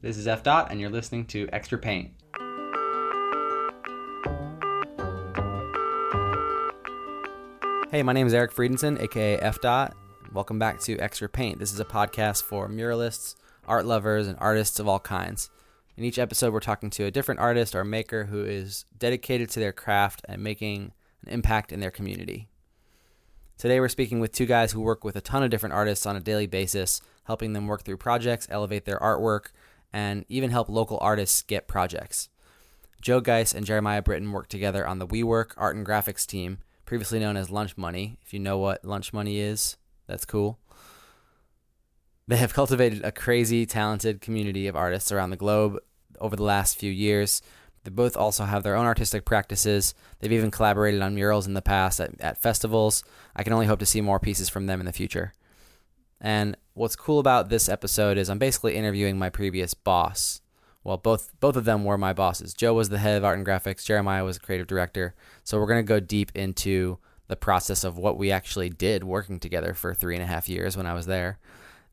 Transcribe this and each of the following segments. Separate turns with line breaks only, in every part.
This is F Dot and you're listening to Extra Paint. Hey, my name is Eric Friedenson, aka F Dot. Welcome back to Extra Paint. This is a podcast for muralists, art lovers, and artists of all kinds. In each episode, we're talking to a different artist or maker who is dedicated to their craft and making an impact in their community. Today we're speaking with two guys who work with a ton of different artists on a daily basis, helping them work through projects, elevate their artwork, and even help local artists get projects. Joe Geis and Jeremiah Britton work together on the WeWork art and graphics team, previously known as Lunch Money. If you know what Lunch Money is, that's cool. They have cultivated a crazy talented community of artists around the globe over the last few years. They both also have their own artistic practices. They've even collaborated on murals in the past at, at festivals. I can only hope to see more pieces from them in the future. And what's cool about this episode is I'm basically interviewing my previous boss. Well, both both of them were my bosses. Joe was the head of art and graphics, Jeremiah was a creative director. So we're going to go deep into the process of what we actually did working together for three and a half years when I was there.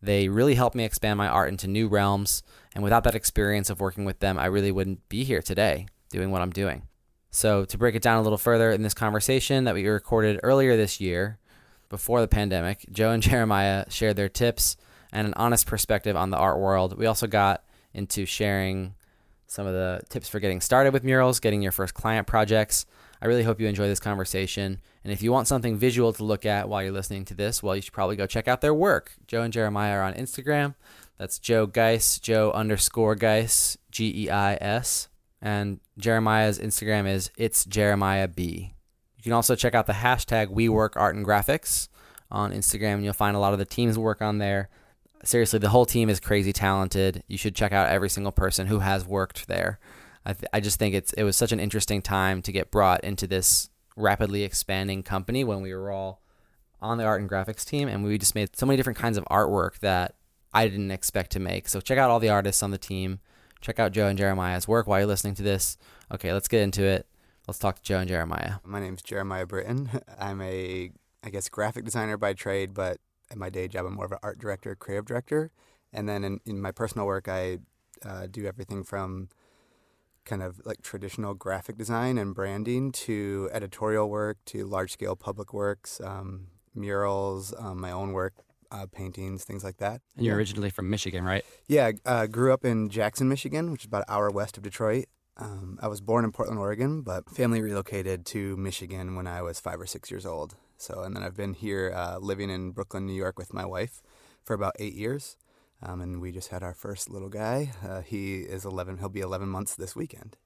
They really helped me expand my art into new realms, and without that experience of working with them, I really wouldn't be here today doing what I'm doing. So, to break it down a little further in this conversation that we recorded earlier this year, before the pandemic. Joe and Jeremiah shared their tips and an honest perspective on the art world. We also got into sharing some of the tips for getting started with murals, getting your first client projects. I really hope you enjoy this conversation. And if you want something visual to look at while you're listening to this, well, you should probably go check out their work. Joe and Jeremiah are on Instagram. That's Joe Geis, Joe underscore Geis, G E I S. And Jeremiah's Instagram is it's Jeremiah B. You can also check out the hashtag WeWorkArtAndGraphics on Instagram, and you'll find a lot of the team's work on there. Seriously, the whole team is crazy talented. You should check out every single person who has worked there. I th I just think it's it was such an interesting time to get brought into this rapidly expanding company when we were all on the art and graphics team and we just made so many different kinds of artwork that I didn't expect to make. So check out all the artists on the team. Check out Joe and Jeremiah's work while you're listening to this. Okay, let's get into it. Let's talk to Joe and Jeremiah.
My name's Jeremiah Britton. I'm a, I guess, graphic designer by trade, but at my day job, I'm more of an art director, creative director. And then in, in my personal work, I uh, do everything from kind of like traditional graphic design and branding to editorial work to large scale public works, um, murals, um, my own work, uh, paintings, things like that.
And you're originally from Michigan, right?
Yeah, uh, grew up in Jackson, Michigan, which is about an hour west of Detroit. Um, I was born in Portland, Oregon, but family relocated to Michigan when I was five or six years old. So, and then I've been here uh, living in Brooklyn, New York with my wife for about eight years. Um, and we just had our first little guy. Uh, he is 11. He'll be 11 months this weekend.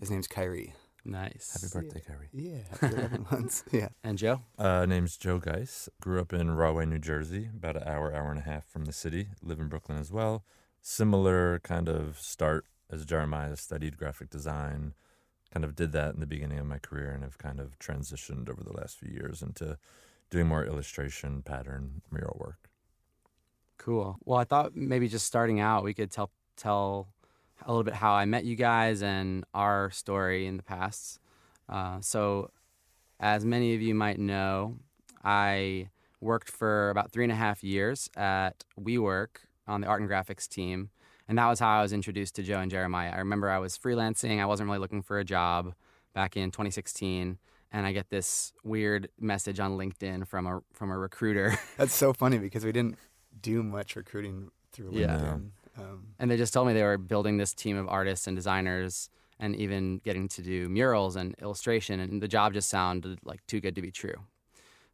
His name's Kyrie.
Nice.
Happy birthday, yeah. Kyrie.
Yeah, happy 11 months. Yeah.
And Joe?
Uh, name's Joe Geis. Grew up in Rahway, New Jersey, about an hour, hour and a half from the city. Live in Brooklyn as well. Similar kind of start as Jeremiah studied graphic design, kind of did that in the beginning of my career and have kind of transitioned over the last few years into doing more illustration pattern mural work.
Cool. Well, I thought maybe just starting out, we could tell tell a little bit how I met you guys and our story in the past. Uh so as many of you might know, I worked for about three and a half years at WeWork on the art and graphics team And that was how I was introduced to Joe and Jeremiah. I remember I was freelancing. I wasn't really looking for a job back in 2016 and I get this weird message on LinkedIn from a from a recruiter.
That's so funny because we didn't do much recruiting through LinkedIn. Yeah. Um
and they just told me they were building this team of artists and designers and even getting to do murals and illustration and the job just sounded like too good to be true.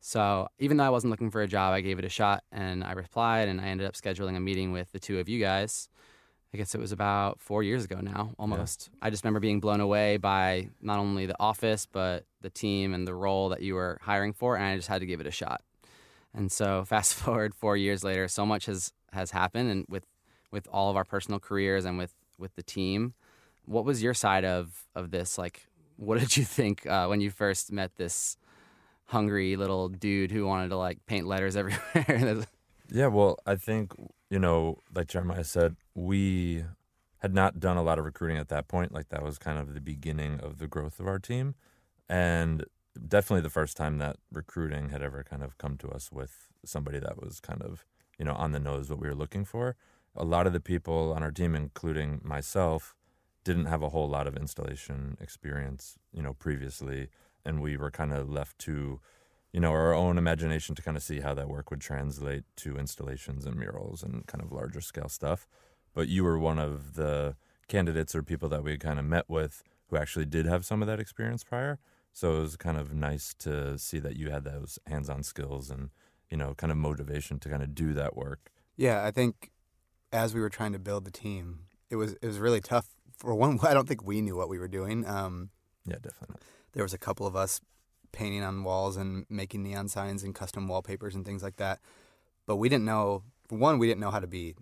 So, even though I wasn't looking for a job, I gave it a shot and I replied and I ended up scheduling a meeting with the two of you guys. I guess it was about 4 years ago now, almost. Yeah. I just remember being blown away by not only the office, but the team and the role that you were hiring for, and I just had to give it a shot. And so fast forward 4 years later, so much has, has happened and with, with all of our personal careers and with, with the team. What was your side of, of this? Like, what did you think uh, when you first met this hungry little dude who wanted to like paint letters everywhere?
yeah, well, I think, you know, like Jeremiah said, we had not done a lot of recruiting at that point. Like that was kind of the beginning of the growth of our team. And definitely the first time that recruiting had ever kind of come to us with somebody that was kind of, you know, on the nose what we were looking for. A lot of the people on our team, including myself, didn't have a whole lot of installation experience, you know, previously. And we were kind of left to, you know, our own imagination to kind of see how that work would translate to installations and murals and kind of larger scale stuff but you were one of the candidates or people that we kind of met with who actually did have some of that experience prior. So it was kind of nice to see that you had those hands-on skills and, you know, kind of motivation to kind of do that work.
Yeah, I think as we were trying to build the team, it was it was really tough for one I don't think we knew what we were doing. Um
yeah, definitely.
There was a couple of us painting on walls and making neon signs and custom wallpapers and things like that. But we didn't know for one we didn't know how to be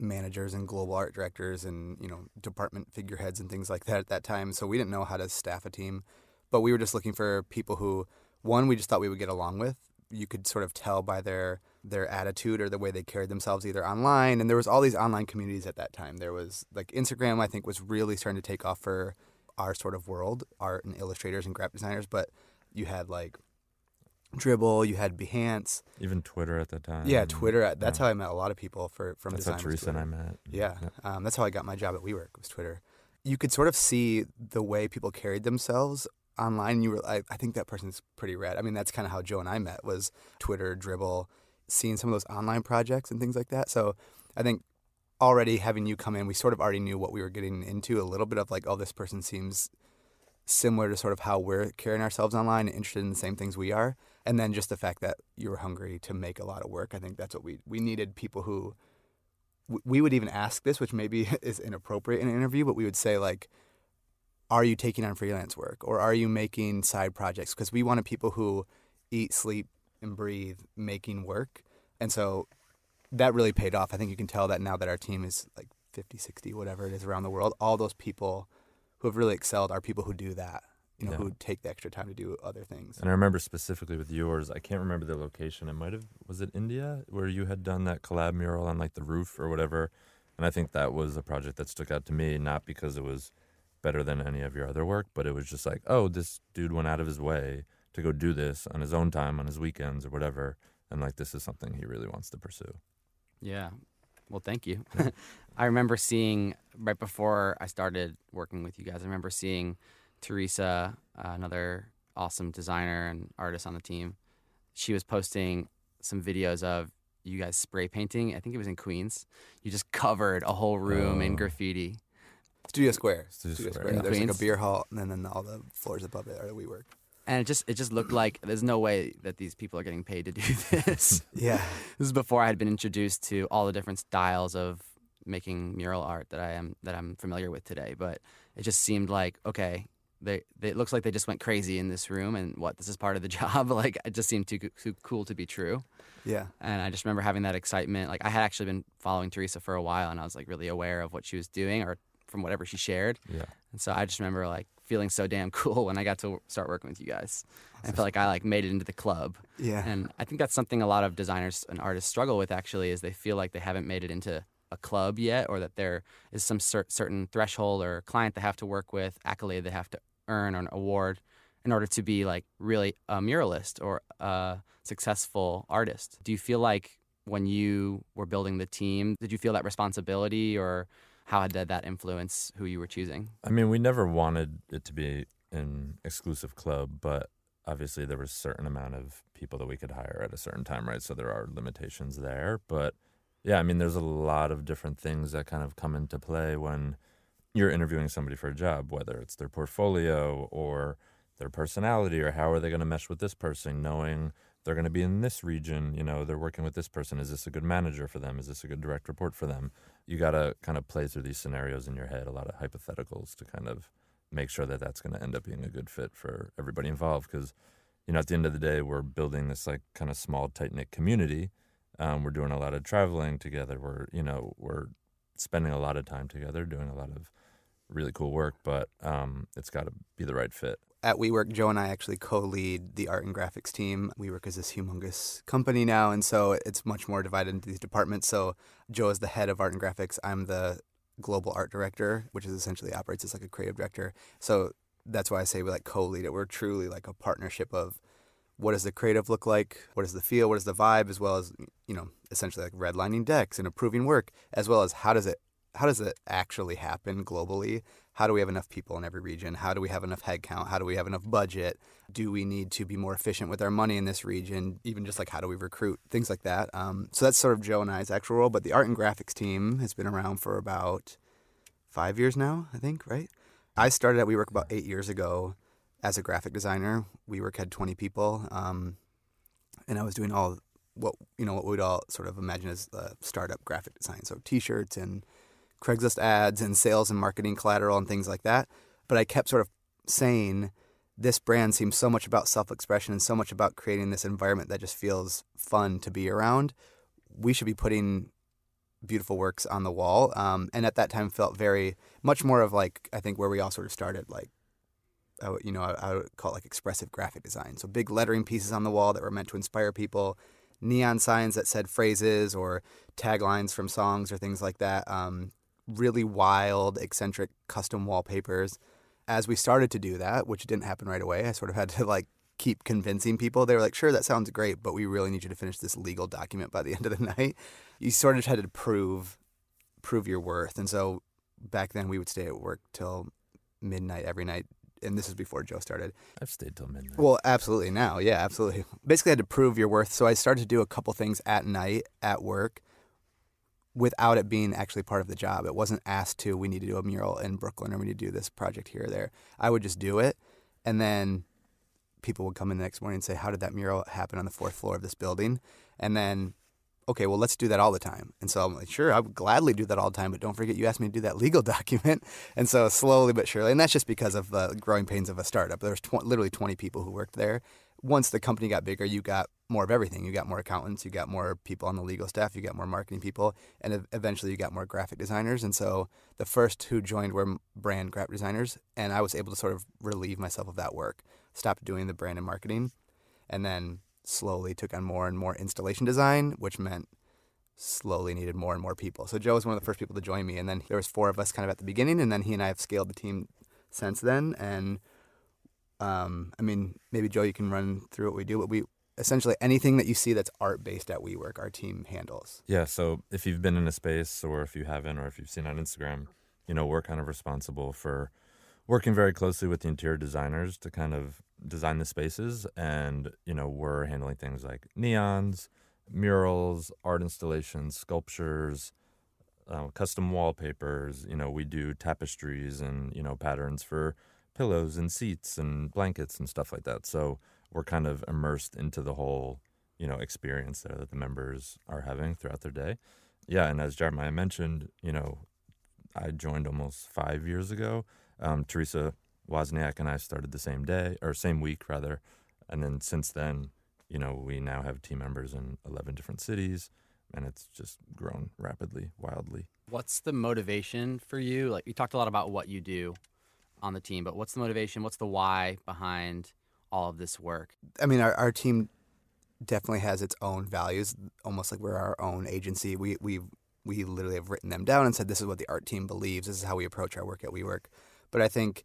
managers and global art directors and you know department figureheads and things like that at that time so we didn't know how to staff a team. But we were just looking for people who one we just thought we would get along with. You could sort of tell by their their attitude or the way they carried themselves either online and there was all these online communities at that time. There was like Instagram I think was really starting to take off for our sort of world art and illustrators and graphic designers but you had like Dribble, you had Behance,
even Twitter at the time.
Yeah, Twitter. At, that's yeah. how I met a lot of people for from
that's
design.
That's how Teresa and I met.
Yeah, yep. um, that's how I got my job at WeWork was Twitter. You could sort of see the way people carried themselves online. And you were, I, I think that person's pretty rad. I mean, that's kind of how Joe and I met was Twitter, Dribble, seeing some of those online projects and things like that. So I think already having you come in, we sort of already knew what we were getting into. A little bit of like, oh, this person seems similar to sort of how we're carrying ourselves online, interested in the same things we are and then just the fact that you were hungry to make a lot of work i think that's what we we needed people who we would even ask this which maybe is inappropriate in an interview but we would say like are you taking on freelance work? Or are you making side projects? Because we wanted people who eat sleep and breathe making work. And so that really paid off. I think you can tell that now that our team is like 50 60 whatever it is around the world all those people who have really excelled are people who do that you know, yeah. who would take the extra time to do other things.
And I remember specifically with yours, I can't remember the location. It might have was it India where you had done that collab mural on like the roof or whatever. And I think that was a project that stuck out to me not because it was better than any of your other work, but it was just like, oh, this dude went out of his way to go do this on his own time on his weekends or whatever, and like this is something he really wants to pursue.
Yeah. Well, thank you. I remember seeing right before I started working with you guys, I remember seeing Teresa, uh, another awesome designer and artist on the team. She was posting some videos of you guys spray painting. I think it was in Queens. You just covered a whole room oh. in graffiti.
Studio Square.
Studio, Studio Square.
Square. Yeah. There's Queens. like a beer hall and then, then all the floors above it are the WeWork.
And it just it just looked like there's no way that these people are getting paid to do this.
yeah.
This is before I had been introduced to all the different styles of making mural art that I am that I'm familiar with today, but it just seemed like okay, they, they it looks like they just went crazy in this room and what this is part of the job like it just seemed too too cool to be true.
Yeah.
And I just remember having that excitement. Like I had actually been following Teresa for a while and I was like really aware of what she was doing or from whatever she shared.
Yeah.
And so I just remember like feeling so damn cool when I got to start working with you guys. I felt like I like made it into the club.
Yeah.
And I think that's something a lot of designers and artists struggle with actually is they feel like they haven't made it into a club yet or that there is some cer certain threshold or client they have to work with, accolade they have to earn an award in order to be like really a muralist or a successful artist. Do you feel like when you were building the team, did you feel that responsibility or how did that influence who you were choosing?
I mean, we never wanted it to be an exclusive club, but obviously there was a certain amount of people that we could hire at a certain time, right? So there are limitations there, but yeah, I mean, there's a lot of different things that kind of come into play when you're interviewing somebody for a job, whether it's their portfolio or their personality or how are they going to mesh with this person, knowing they're going to be in this region, you know, they're working with this person, is this a good manager for them? Is this a good direct report for them? You got to kind of play through these scenarios in your head, a lot of hypotheticals to kind of make sure that that's going to end up being a good fit for everybody involved cuz you know at the end of the day we're building this like kind of small tight knit community um we're doing a lot of traveling together we're you know we're spending a lot of time together doing a lot of really cool work, but um, it's got to be the right fit.
At WeWork, Joe and I actually co-lead the art and graphics team. WeWork is this humongous company now, and so it's much more divided into these departments. So Joe is the head of art and graphics. I'm the global art director, which is essentially operates as like a creative director. So that's why I say we like co-lead it. We're truly like a partnership of what does the creative look like? What does the feel? What is the vibe? As well as, you know, essentially like redlining decks and approving work, as well as how does it how does it actually happen globally? How do we have enough people in every region? How do we have enough headcount? How do we have enough budget? Do we need to be more efficient with our money in this region? Even just like how do we recruit? Things like that. Um, so that's sort of Joe and I's actual role. But the art and graphics team has been around for about five years now, I think, right? I started at WeWork about eight years ago as a graphic designer. WeWork had 20 people. Um, and I was doing all what, you know, what we'd all sort of imagine as uh, startup graphic design. So t-shirts and Craigslist ads and sales and marketing collateral and things like that. But I kept sort of saying this brand seems so much about self-expression and so much about creating this environment that just feels fun to be around. We should be putting beautiful works on the wall. Um and at that time felt very much more of like I think where we all sort of started like I would, you know I, I would call it like expressive graphic design. So big lettering pieces on the wall that were meant to inspire people, neon signs that said phrases or taglines from songs or things like that. Um really wild, eccentric custom wallpapers. As we started to do that, which didn't happen right away, I sort of had to like keep convincing people. They were like, sure, that sounds great, but we really need you to finish this legal document by the end of the night. You sort of had to prove prove your worth. And so back then we would stay at work till midnight every night. And this is before Joe started.
I've stayed till midnight.
Well, absolutely now. Yeah, absolutely. Basically I had to prove your worth. So I started to do a couple things at night at work without it being actually part of the job. It wasn't asked to, we need to do a mural in Brooklyn or we need to do this project here or there. I would just do it. And then people would come in the next morning and say, how did that mural happen on the fourth floor of this building? And then, okay, well, let's do that all the time. And so I'm like, sure, I would gladly do that all the time, but don't forget you asked me to do that legal document. And so slowly but surely, and that's just because of the growing pains of a startup. There's tw literally 20 people who worked there once the company got bigger, you got more of everything. You got more accountants, you got more people on the legal staff, you got more marketing people, and eventually you got more graphic designers. And so the first who joined were brand graphic designers, and I was able to sort of relieve myself of that work, stopped doing the brand and marketing, and then slowly took on more and more installation design, which meant slowly needed more and more people. So Joe was one of the first people to join me, and then there was four of us kind of at the beginning, and then he and I have scaled the team since then, and Um, I mean, maybe Joe, you can run through what we do, but we essentially anything that you see that's art based at WeWork, our team handles.
Yeah. So if you've been in a space or if you haven't, or if you've seen on Instagram, you know, we're kind of responsible for working very closely with the interior designers to kind of design the spaces. And, you know, we're handling things like neons, murals, art installations, sculptures, uh, custom wallpapers. You know, we do tapestries and, you know, patterns for pillows and seats and blankets and stuff like that. So we're kind of immersed into the whole, you know, experience there that the members are having throughout their day. Yeah, and as Jeremiah mentioned, you know, I joined almost 5 years ago. Um Teresa Wozniak and I started the same day or same week rather. And then since then, you know, we now have team members in 11 different cities and it's just grown rapidly, wildly.
What's the motivation for you? Like you talked a lot about what you do on the team, but what's the motivation? What's the why behind all of this work?
I mean, our our team definitely has its own values, almost like we're our own agency. We we we literally have written them down and said this is what the art team believes, this is how we approach our work at WeWork. But I think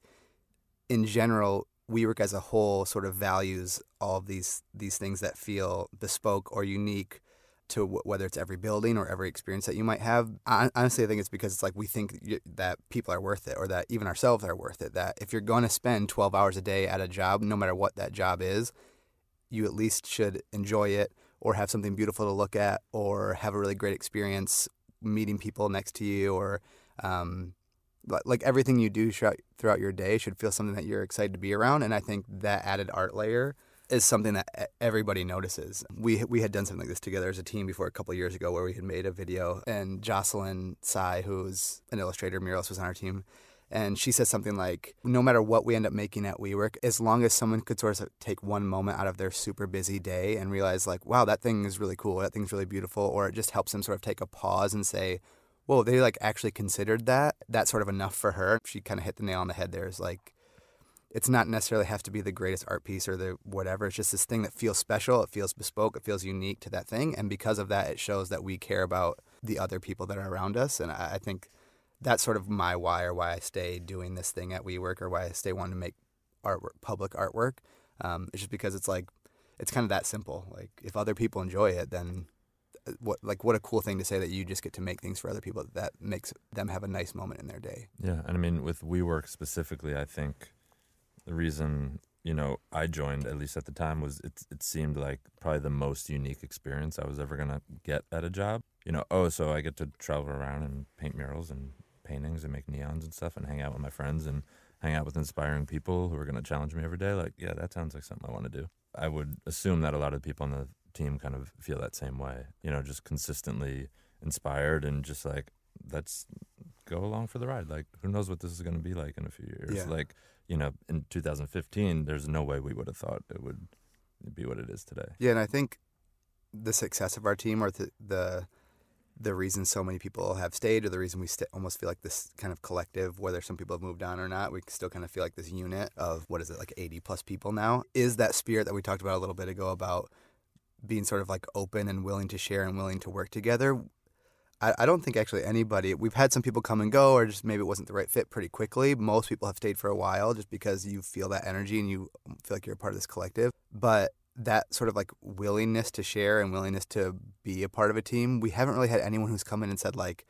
in general, WeWork as a whole sort of values all of these these things that feel bespoke or unique to whether it's every building or every experience that you might have. I, honestly, I think it's because it's like we think that people are worth it or that even ourselves are worth it. That if you're going to spend 12 hours a day at a job, no matter what that job is, you at least should enjoy it or have something beautiful to look at or have a really great experience meeting people next to you or um like everything you do throughout your day should feel something that you're excited to be around and I think that added art layer is something that everybody notices. We we had done something like this together as a team before a couple of years ago where we had made a video and Jocelyn Sai who's an illustrator muralist was on our team and she says something like no matter what we end up making at WeWork as long as someone could sort of take one moment out of their super busy day and realize like wow that thing is really cool that thing's really beautiful or it just helps them sort of take a pause and say well they like actually considered that that's sort of enough for her she kind of hit the nail on the head there is like it's not necessarily have to be the greatest art piece or the whatever. It's just this thing that feels special, it feels bespoke, it feels unique to that thing. And because of that, it shows that we care about the other people that are around us. And I, I think that's sort of my why or why I stay doing this thing at WeWork or why I stay wanting to make art public artwork. Um, it's just because it's like, it's kind of that simple. Like if other people enjoy it, then what like what a cool thing to say that you just get to make things for other people that makes them have a nice moment in their day.
Yeah, and I mean with WeWork specifically, I think the reason you know I joined at least at the time was it it seemed like probably the most unique experience I was ever going to get at a job. You know, oh so I get to travel around and paint murals and paintings and make neons and stuff and hang out with my friends and hang out with inspiring people who are going to challenge me every day. Like, yeah, that sounds like something I want to do. I would assume that a lot of people on the team kind of feel that same way. You know, just consistently inspired and just like that's go along for the ride. Like who knows what this is going to be like in a few years.
Yeah.
Like you know, in 2015, there's no way we would have thought it would be what it is today.
Yeah, and I think the success of our team or the the, the reason so many people have stayed or the reason we st almost feel like this kind of collective, whether some people have moved on or not, we still kind of feel like this unit of, what is it, like 80 plus people now, is that spirit that we talked about a little bit ago about being sort of like open and willing to share and willing to work together I, I don't think actually anybody we've had some people come and go or just maybe it wasn't the right fit pretty quickly. Most people have stayed for a while just because you feel that energy and you feel like you're a part of this collective. But that sort of like willingness to share and willingness to be a part of a team we haven't really had anyone who's come in and said like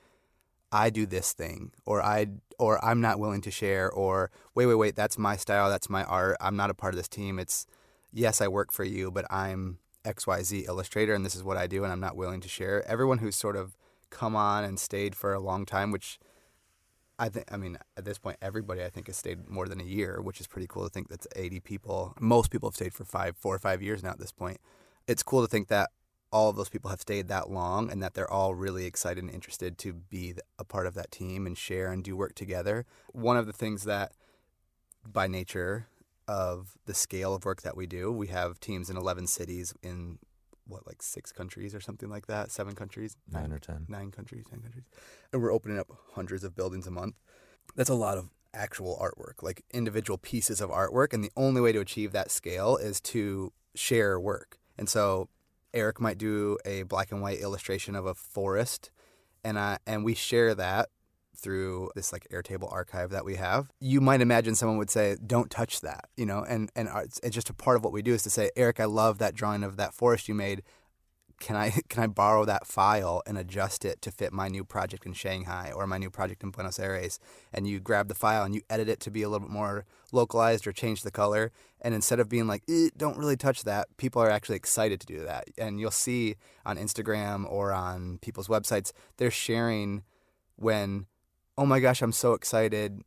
I do this thing or I or I'm not willing to share or wait wait wait that's my style that's my art I'm not a part of this team it's yes I work for you but I'm XYZ illustrator and this is what I do and I'm not willing to share. Everyone who's sort of come on and stayed for a long time, which I think I mean at this point everybody I think has stayed more than a year, which is pretty cool to think that's 80 people. Most people have stayed for 5 4 or 5 years now at this point. It's cool to think that all of those people have stayed that long and that they're all really excited and interested to be a part of that team and share and do work together. One of the things that by nature of the scale of work that we do, we have teams in 11 cities in what like six countries or something like that, seven countries,
nine or 10.
Nine countries, 10 countries. And we're opening up hundreds of buildings a month. That's a lot of actual artwork, like individual pieces of artwork, and the only way to achieve that scale is to share work. And so Eric might do a black and white illustration of a forest and I and we share that through this like Airtable archive that we have. You might imagine someone would say, "Don't touch that," you know, and and it's, it's just a part of what we do is to say, "Eric, I love that drawing of that forest you made. Can I can I borrow that file and adjust it to fit my new project in Shanghai or my new project in Buenos Aires?" And you grab the file and you edit it to be a little bit more localized or change the color. And instead of being like, eh, "Don't really touch that," people are actually excited to do that. And you'll see on Instagram or on people's websites, they're sharing when oh my gosh, I'm so excited.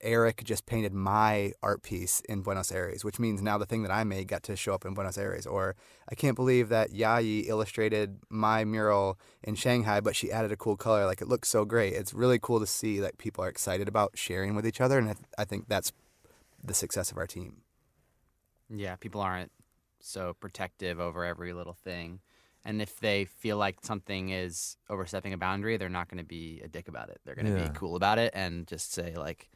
Eric just painted my art piece in Buenos Aires, which means now the thing that I made got to show up in Buenos Aires. Or I can't believe that Yayi illustrated my mural in Shanghai, but she added a cool color. Like it looks so great. It's really cool to see that people are excited about sharing with each other. And I, th I think that's the success of our team.
Yeah, people aren't so protective over every little thing. And if they feel like something is overstepping a boundary, they're not going to be a dick about it. They're going to
yeah.
be cool about it and just say like,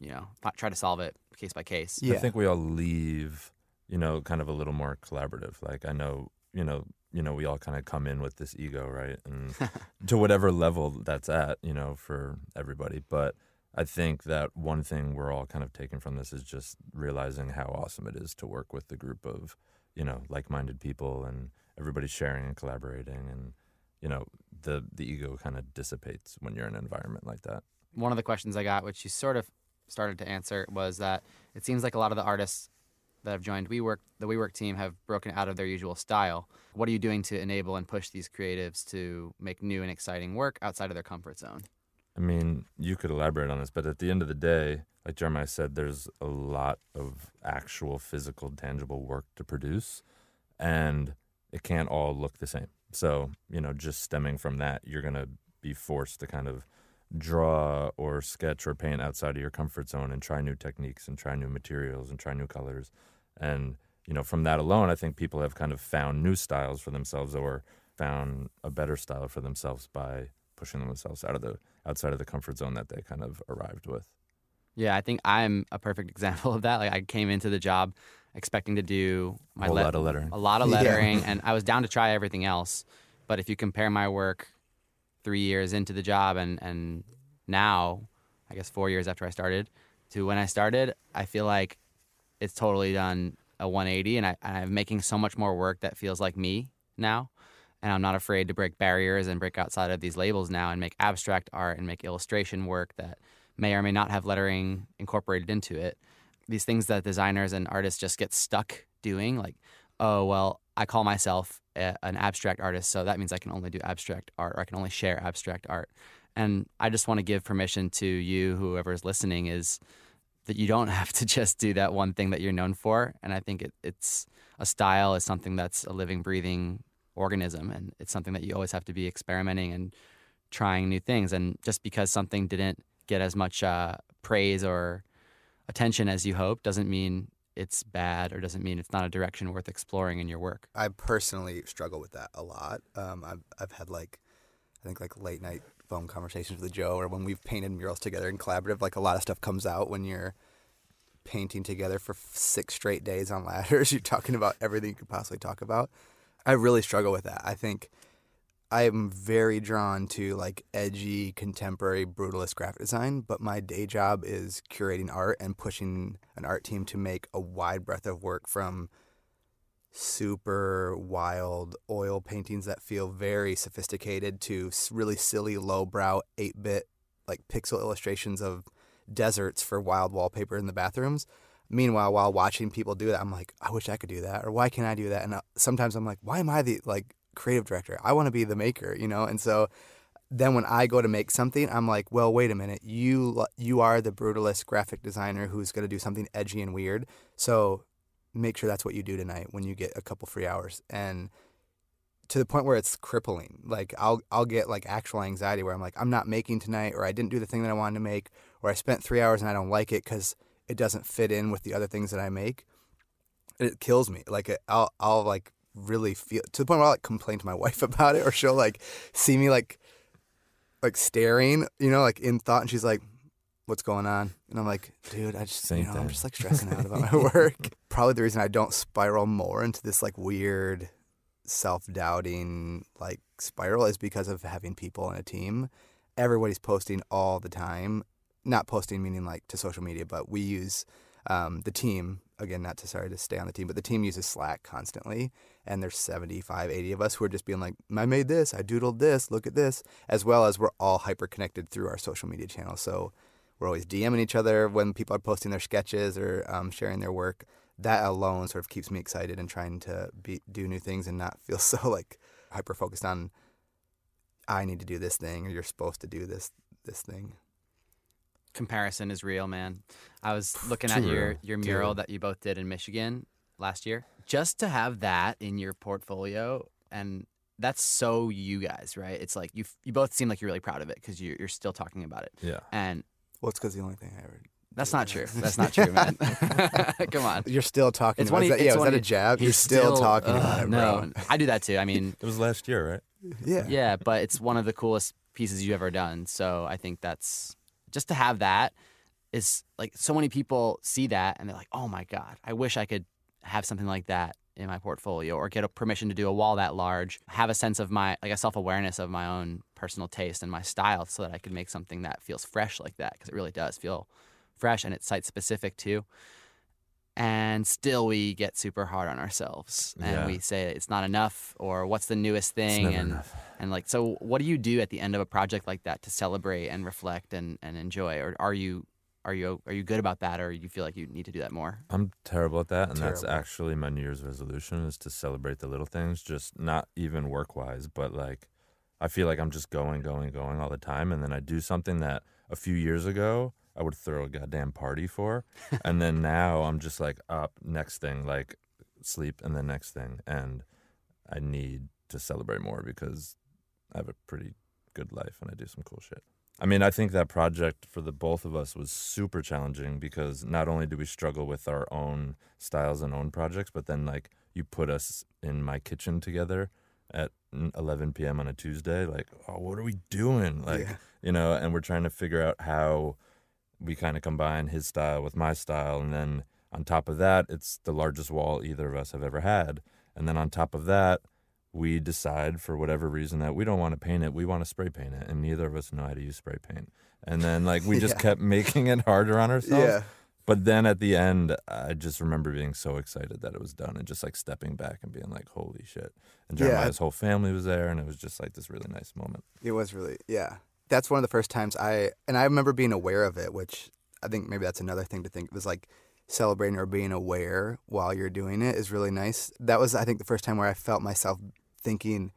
you know, try to solve it case by case.
Yeah.
I think we all leave, you know, kind of a little more collaborative. Like I know, you know, you know, we all kind of come in with this ego, right? And to whatever level that's at, you know, for everybody, but I think that one thing we're all kind of taking from this is just realizing how awesome it is to work with a group of, you know, like-minded people and everybody sharing and collaborating and you know the the ego kind of dissipates when you're in an environment like that.
One of the questions I got which you sort of started to answer was that it seems like a lot of the artists that have joined WeWork the WeWork team have broken out of their usual style. What are you doing to enable and push these creatives to make new and exciting work outside of their comfort zone?
I mean, you could elaborate on this, but at the end of the day, like Jeremiah said, there's a lot of actual physical tangible work to produce and it can't all look the same. So, you know, just stemming from that, you're going to be forced to kind of draw or sketch or paint outside of your comfort zone and try new techniques and try new materials and try new colors. And, you know, from that alone, I think people have kind of found new styles for themselves or found a better style for themselves by pushing themselves out of the outside of the comfort zone that they kind of arrived with.
Yeah, I think I'm a perfect example of that. Like I came into the job expecting to do my a
lot of lettering.
A lot of lettering yeah. and I was down to try everything else. But if you compare my work 3 years into the job and and now, I guess 4 years after I started to when I started, I feel like it's totally done a 180 and I and I'm making so much more work that feels like me now. And I'm not afraid to break barriers and break outside of these labels now and make abstract art and make illustration work that may or may not have lettering incorporated into it. These things that designers and artists just get stuck doing like, oh, well, I call myself a, an abstract artist, so that means I can only do abstract art or I can only share abstract art. And I just want to give permission to you whoever is listening is that you don't have to just do that one thing that you're known for and I think it it's a style is something that's a living breathing organism and it's something that you always have to be experimenting and trying new things and just because something didn't get as much uh praise or attention as you hope doesn't mean it's bad or doesn't mean it's not a direction worth exploring in your work.
I personally struggle with that a lot. Um I've I've had like I think like late night phone conversations with Joe or when we've painted murals together in collaborative like a lot of stuff comes out when you're painting together for six straight days on ladders you're talking about everything you could possibly talk about. I really struggle with that. I think I'm very drawn to like edgy contemporary brutalist graphic design, but my day job is curating art and pushing an art team to make a wide breadth of work from super wild oil paintings that feel very sophisticated to really silly lowbrow 8-bit like pixel illustrations of deserts for wild wallpaper in the bathrooms. Meanwhile, while watching people do that, I'm like, I wish I could do that or why can't I do that? And uh, sometimes I'm like, why am I the like creative director. I want to be the maker, you know? And so then when I go to make something, I'm like, well, wait a minute. You you are the brutalist graphic designer who's going to do something edgy and weird. So make sure that's what you do tonight when you get a couple free hours. And to the point where it's crippling. Like I'll I'll get like actual anxiety where I'm like I'm not making tonight or I didn't do the thing that I wanted to make or I spent 3 hours and I don't like it cuz it doesn't fit in with the other things that I make. It kills me. Like I'll I'll like really feel to the point where I like complain to my wife about it or she'll like see me like like staring, you know, like in thought and she's like what's going on? And I'm like, dude, I just
Same
you know,
thing.
I'm just like stressing out about my work. Probably the reason I don't spiral more into this like weird self-doubting like spiral is because of having people on a team. Everybody's posting all the time. Not posting meaning like to social media, but we use um the team again, not to sorry to stay on the team, but the team uses Slack constantly. And there's 75, 80 of us who are just being like, I made this, I doodled this, look at this, as well as we're all hyper connected through our social media channels. So we're always DMing each other when people are posting their sketches or um, sharing their work. That alone sort of keeps me excited and trying to be, do new things and not feel so like hyper focused on I need to do this thing or you're supposed to do this this thing
comparison is real, man. I was looking at your your mural that you both did in Michigan last year. Just to have that in your portfolio and that's so you guys, right? It's like you you both seem like you're really proud of it cuz you you're still talking about it.
Yeah.
And
well, it's cuz the only thing I ever
That's not true. That's not true, man. Come on.
You're still talking
it's
about that. Yeah, was that a jab? You're
still,
still talking uh,
about
it, bro.
No, I do that too. I mean,
it was last year, right?
Yeah.
Yeah, but it's one of the coolest pieces you've ever done. So I think that's just to have that is like so many people see that and they're like, "Oh my god, I wish I could have something like that in my portfolio or get a permission to do a wall that large, have a sense of my like a self-awareness of my own personal taste and my style so that I could make something that feels fresh like that because it really does feel fresh and it's site specific too." and still we get super hard on ourselves and
yeah.
we say it's not enough or what's the newest thing and
enough.
and like so what do you do at the end of a project like that to celebrate and reflect and and enjoy or are you are you are you good about that or you feel like you need to do that more
I'm terrible at that and
terrible.
that's actually my new year's resolution is to celebrate the little things just not even work wise but like I feel like I'm just going going going all the time and then I do something that a few years ago I would throw a goddamn party for. and then now I'm just like up next thing like sleep and then next thing and I need to celebrate more because I have a pretty good life and I do some cool shit. I mean, I think that project for the both of us was super challenging because not only do we struggle with our own styles and own projects, but then like you put us in my kitchen together at 11 p.m. on a Tuesday, like, oh, what are we doing? Like,
yeah.
you know, and we're trying to figure out how we kind of combine his style with my style and then on top of that it's the largest wall either of us have ever had and then on top of that we decide for whatever reason that we don't want to paint it we want to spray paint it and neither of us know how to use spray paint and then like we just
yeah.
kept making it harder on ourselves
yeah.
but then at the end I just remember being so excited that it was done and just like stepping back and being like holy shit and Jeremiah's yeah. whole family was there and it was just like this really nice moment
it was really yeah that's one of the first times I and I remember being aware of it, which I think maybe that's another thing to think. It was like celebrating or being aware while you're doing it is really nice. That was I think the first time where I felt myself thinking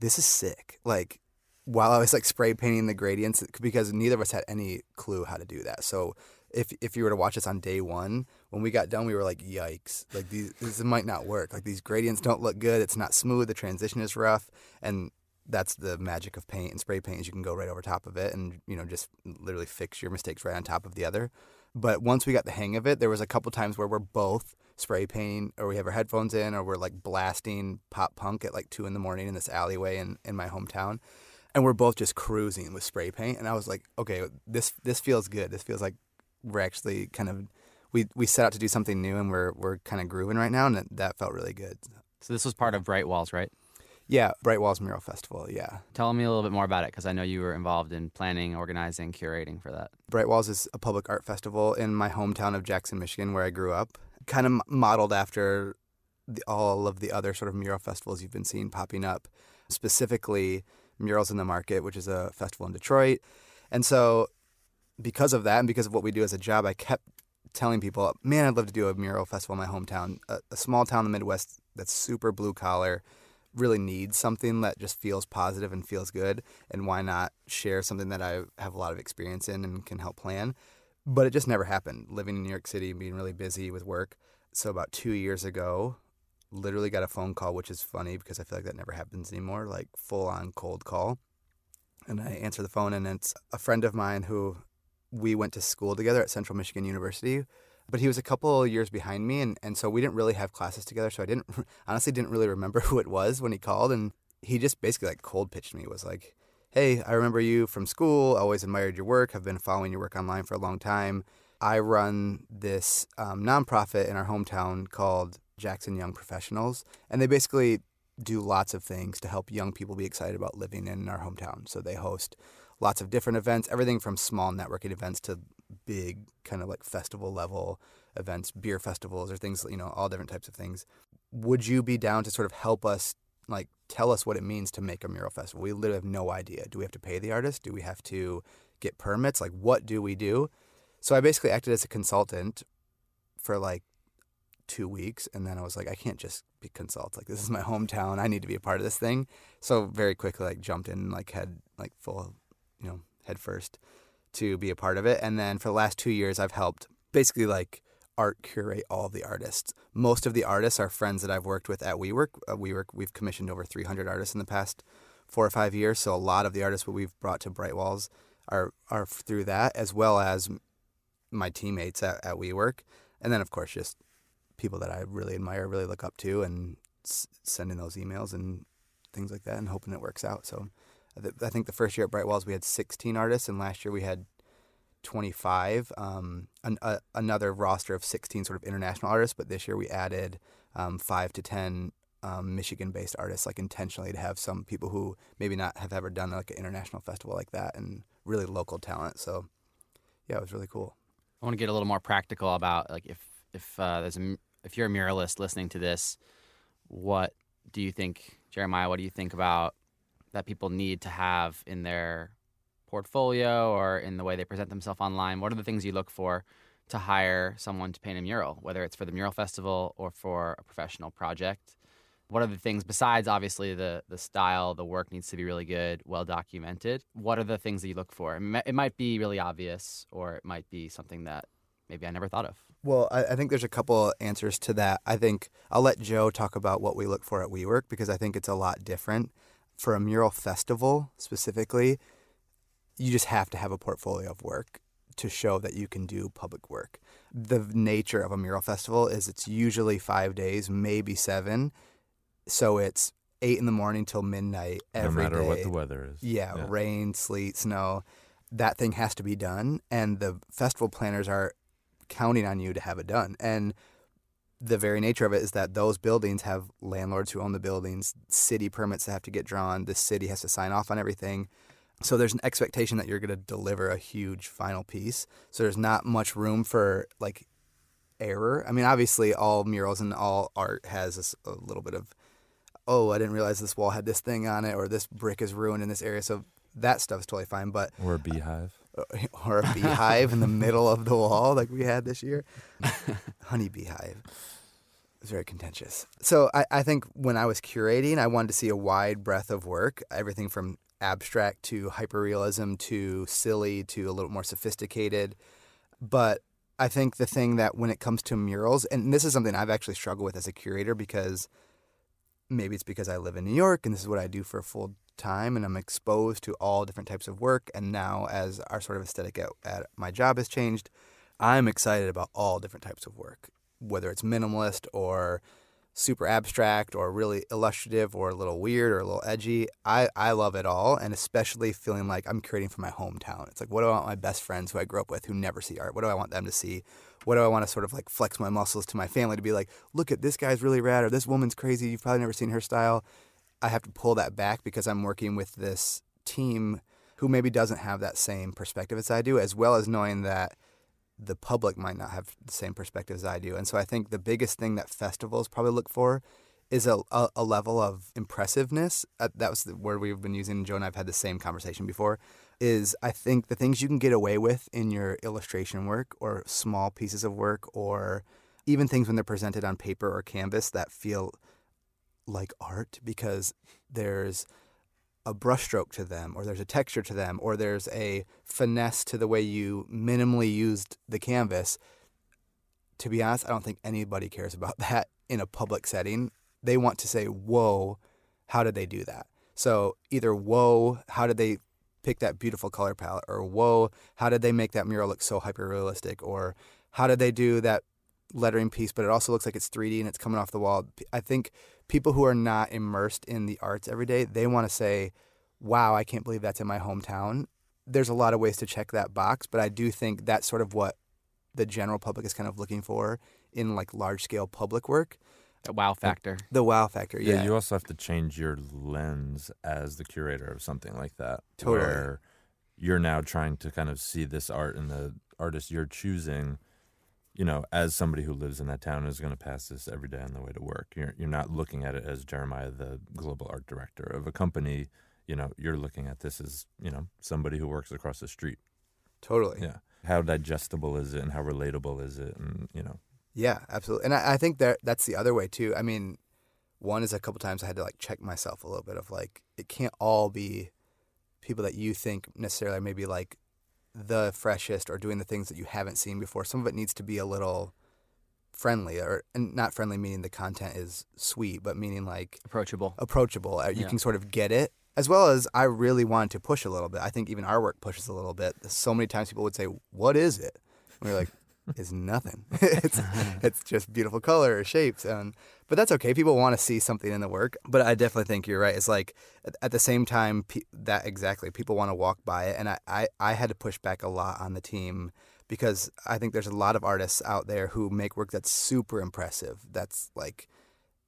this is sick. Like while I was like spray painting the gradients because neither of us had any clue how to do that. So if if you were to watch us on day 1, when we got done we were like yikes. Like these this might not work. Like these gradients don't look good. It's not smooth. The transition is rough and that's the magic of paint and spray paint is you can go right over top of it and you know just literally fix your mistakes right on top of the other. But once we got the hang of it there was a couple times where we're both spray painting or we have our headphones in or we're like blasting pop punk at like 2 in the morning in this alleyway in in my hometown. And we're both just cruising with spray paint. And I was like okay this this feels good. This feels like we're actually kind of we we set out to do something new and we're we're kind of grooving right now and that, that felt really good.
So this was part of bright walls right?
Yeah, Bright Walls Mural Festival, yeah.
Tell me a little bit more about it because I know you were involved in planning, organizing, curating for that.
Bright Walls is a public art festival in my hometown of Jackson, Michigan, where I grew up. Kind of modeled after the, all of the other sort of mural festivals you've been seeing popping up, specifically Murals in the Market, which is a festival in Detroit. And so because of that and because of what we do as a job, I kept telling people, man, I'd love to do a mural festival in my hometown, a, a small town in the Midwest that's super blue collar, really need something that just feels positive and feels good and why not share something that I have a lot of experience in and can help plan? But it just never happened. Living in New York City and being really busy with work. So about 2 years ago literally got a phone call which is funny because I feel like that never happens anymore like full on cold call. And I answer the phone and it's a friend of mine who we went to school together at Central Michigan University but he was a couple of years behind me and and so we didn't really have classes together so I didn't honestly didn't really remember who it was when he called and he just basically like cold pitched me was like hey I remember you from school I always admired your work I've been following your work online for a long time. I run this um nonprofit in our hometown called Jackson Young Professionals and they basically do lots of things to help young people be excited about living in our hometown. So they host lots of different events everything from small networking events to big kind of like festival level events, beer festivals or things, you know, all different types of things. Would you be down to sort of help us like tell us what it means to make a mural festival? We literally have no idea. Do we have to pay the artist? Do we have to get permits? Like what do we do? So I basically acted as a consultant for like 2 weeks and then I was like I can't just be consult like this is my hometown. I need to be a part of this thing. So very quickly like jumped in like had like full, you know, head first to be a part of it. And then for the last 2 years, I've helped basically like art curate all the artists. Most of the artists are friends that I've worked with at WeWork. Uh, WeWork, we've commissioned over 300 artists in the past 4 or 5 years. So a lot of the artists that we've brought to Bright Walls are, are through that, as well as my teammates at, at WeWork. And then, of course, just people that I really admire, really look up to, and sending those emails and things like that and hoping it works out. So I think the first year at Bright Walls we had 16 artists, and last year we had 25. Um, an, a, another roster of 16 sort of international artists, but this year we added um, 5 to 10 um, Michigan-based artists, like intentionally to have some people who maybe not have ever done like an international festival like that, and really local talent. So yeah, it was really cool.
I want to get a little more practical about like if if uh, there's a if you're a muralist listening to this, what do you think, Jeremiah? What do you think about that people need to have in their portfolio or in the way they present themselves online? What are the things you look for to hire someone to paint a mural, whether it's for the mural festival or for a professional project? What are the things besides obviously the the style, the work needs to be really good, well documented. What are the things that you look for? It might be really obvious or it might be something that maybe I never thought of.
Well, I I think there's a couple answers to that. I think I'll let Joe talk about what we look for at WeWork because I think it's a lot different for a mural festival specifically, you just have to have a portfolio of work to show that you can do public work. The nature of a mural festival is it's usually 5 days, maybe 7. So it's 8 in the morning till midnight every day.
No matter day. what the weather is.
Yeah, yeah, rain, sleet, snow. That thing has to be done and the festival planners are counting on you to have it done. And the very nature of it is that those buildings have landlords who own the buildings, city permits that have to get drawn, the city has to sign off on everything. So there's an expectation that you're going to deliver a huge final piece. So there's not much room for like error. I mean, obviously all murals and all art has this, a little bit of oh, I didn't realize this wall had this thing on it or this brick is ruined in this area. So that stuff's totally fine, but
or a beehive
or a beehive in the middle of the wall like we had this year. Honey beehive. It's very contentious. So I I think when I was curating, I wanted to see a wide breadth of work, everything from abstract to hyperrealism to silly to a little more sophisticated. But I think the thing that when it comes to murals and this is something I've actually struggled with as a curator because maybe it's because I live in New York and this is what I do for a full time and I'm exposed to all different types of work. And now as our sort of aesthetic at, at my job has changed, I'm excited about all different types of work, whether it's minimalist or super abstract or really illustrative or a little weird or a little edgy. I, I love it all. And especially feeling like I'm creating for my hometown. It's like, what do I want my best friends who I grew up with who never see art? What do I want them to see? What do I want to sort of like flex my muscles to my family to be like, look at this guy's really rad or this woman's crazy. You've probably never seen her style. I have to pull that back because I'm working with this team who maybe doesn't have that same perspective as I do, as well as knowing that the public might not have the same perspective as I do. And so I think the biggest thing that festivals probably look for is a, a, a level of impressiveness. Uh, that was the word we've been using. Joe and I've had the same conversation before. Is I think the things you can get away with in your illustration work or small pieces of work or even things when they're presented on paper or canvas that feel like art because there's a brushstroke to them or there's a texture to them or there's a finesse to the way you minimally used the canvas. To be honest I don't think anybody cares about that in a public setting. They want to say whoa how did they do that? So either whoa how did they pick that beautiful color palette? or whoa how did they make that mural look so hyper realistic or how did they do that lettering piece but it also looks like it's 3D and it's coming off the wall? I think people who are not immersed in the arts every day, they want to say, wow, I can't believe that's in my hometown. There's a lot of ways to check that box, but I do think that's sort of what the general public is kind of looking for in like large scale public work.
The wow factor.
The, the wow factor, yeah.
Yeah, you also have to change your lens as the curator of something like that.
Totally.
Where you're now trying to kind of see this art and the artist you're choosing you know, as somebody who lives in that town is going to pass this every day on the way to work. You're you're not looking at it as Jeremiah, the global art director of a company. You know, you're looking at this as you know somebody who works across the street.
Totally.
Yeah. How digestible is it, and how relatable is it, and you know.
Yeah, absolutely. And I, I think that that's the other way too. I mean, one is a couple times I had to like check myself a little bit of like it can't all be people that you think necessarily maybe like the freshest or doing the things that you haven't seen before. Some of it needs to be a little friendly or and not friendly meaning the content is sweet, but meaning like
approachable.
Approachable. You yeah. can sort of get it. As well as I really wanted to push a little bit. I think even our work pushes a little bit. So many times people would say, "What is it?" And we're like, is nothing. it's it's just beautiful color or shapes and but that's okay. People want to see something in the work, but I definitely think you're right. It's like at, at the same time pe that exactly people want to walk by it and I I I had to push back a lot on the team because I think there's a lot of artists out there who make work that's super impressive. That's like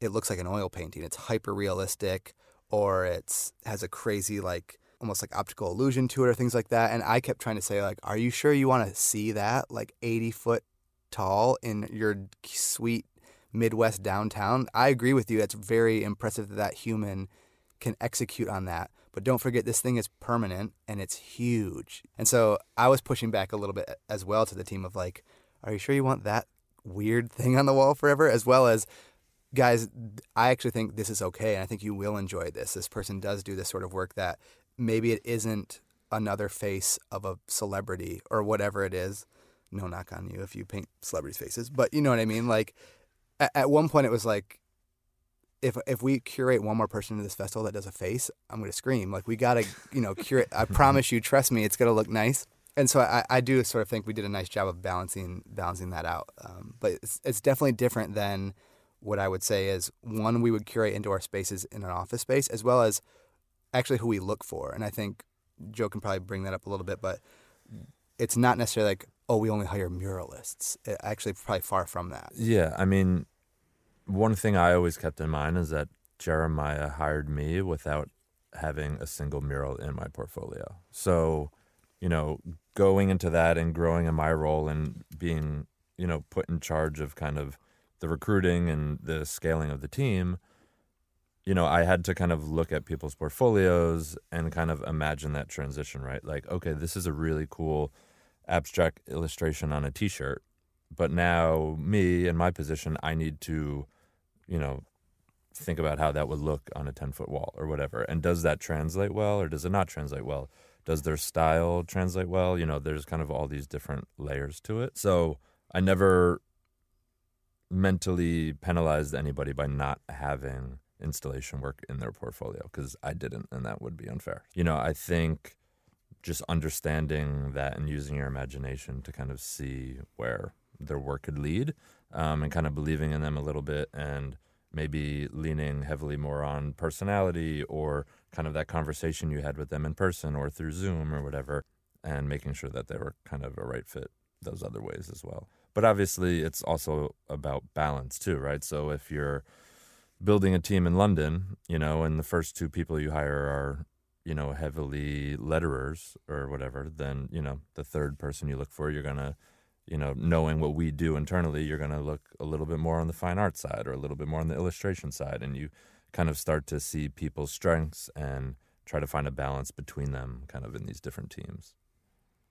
it looks like an oil painting. It's hyper realistic or it's has a crazy like almost like optical illusion to it or things like that. And I kept trying to say like, are you sure you want to see that like 80 foot tall in your sweet Midwest downtown? I agree with you. That's very impressive that that human can execute on that. But don't forget this thing is permanent and it's huge. And so I was pushing back a little bit as well to the team of like, are you sure you want that weird thing on the wall forever? As well as guys, I actually think this is okay and I think you will enjoy this. This person does do this sort of work that maybe it isn't another face of a celebrity or whatever it is. No knock on you if you paint celebrities' faces, but you know what I mean? Like at, at one point it was like if if we curate one more person to this festival that does a face, I'm going to scream. Like we got to, you know, curate I promise you, trust me, it's going to look nice. And so I I do sort of think we did a nice job of balancing balancing that out. Um but it's it's definitely different than what I would say is one we would curate into our spaces in an office space as well as actually who we look for. And I think Joe can probably bring that up a little bit, but it's not necessarily like, oh, we only hire muralists. It, actually, probably far from that.
Yeah, I mean, one thing I always kept in mind is that Jeremiah hired me without having a single mural in my portfolio. So, you know, going into that and growing in my role and being, you know, put in charge of kind of the recruiting and the scaling of the team – you know, I had to kind of look at people's portfolios and kind of imagine that transition, right? Like, okay, this is a really cool abstract illustration on a t-shirt, but now me in my position, I need to, you know, think about how that would look on a 10-foot wall or whatever. And does that translate well or does it not translate well? Does their style translate well? You know, there's kind of all these different layers to it. So, I never mentally penalized anybody by not having installation work in their portfolio because I didn't and that would be unfair. You know, I think just understanding that and using your imagination to kind of see where their work could lead um and kind of believing in them a little bit and maybe leaning heavily more on personality or kind of that conversation you had with them in person or through Zoom or whatever and making sure that they were kind of a right fit those other ways as well. But obviously it's also about balance too, right? So if you're building a team in London, you know, and the first two people you hire are, you know, heavily letterers or whatever, then, you know, the third person you look for, you're going to, you know, knowing what we do internally, you're going to look a little bit more on the fine art side or a little bit more on the illustration side. And you kind of start to see people's strengths and try to find a balance between them kind of in these different teams.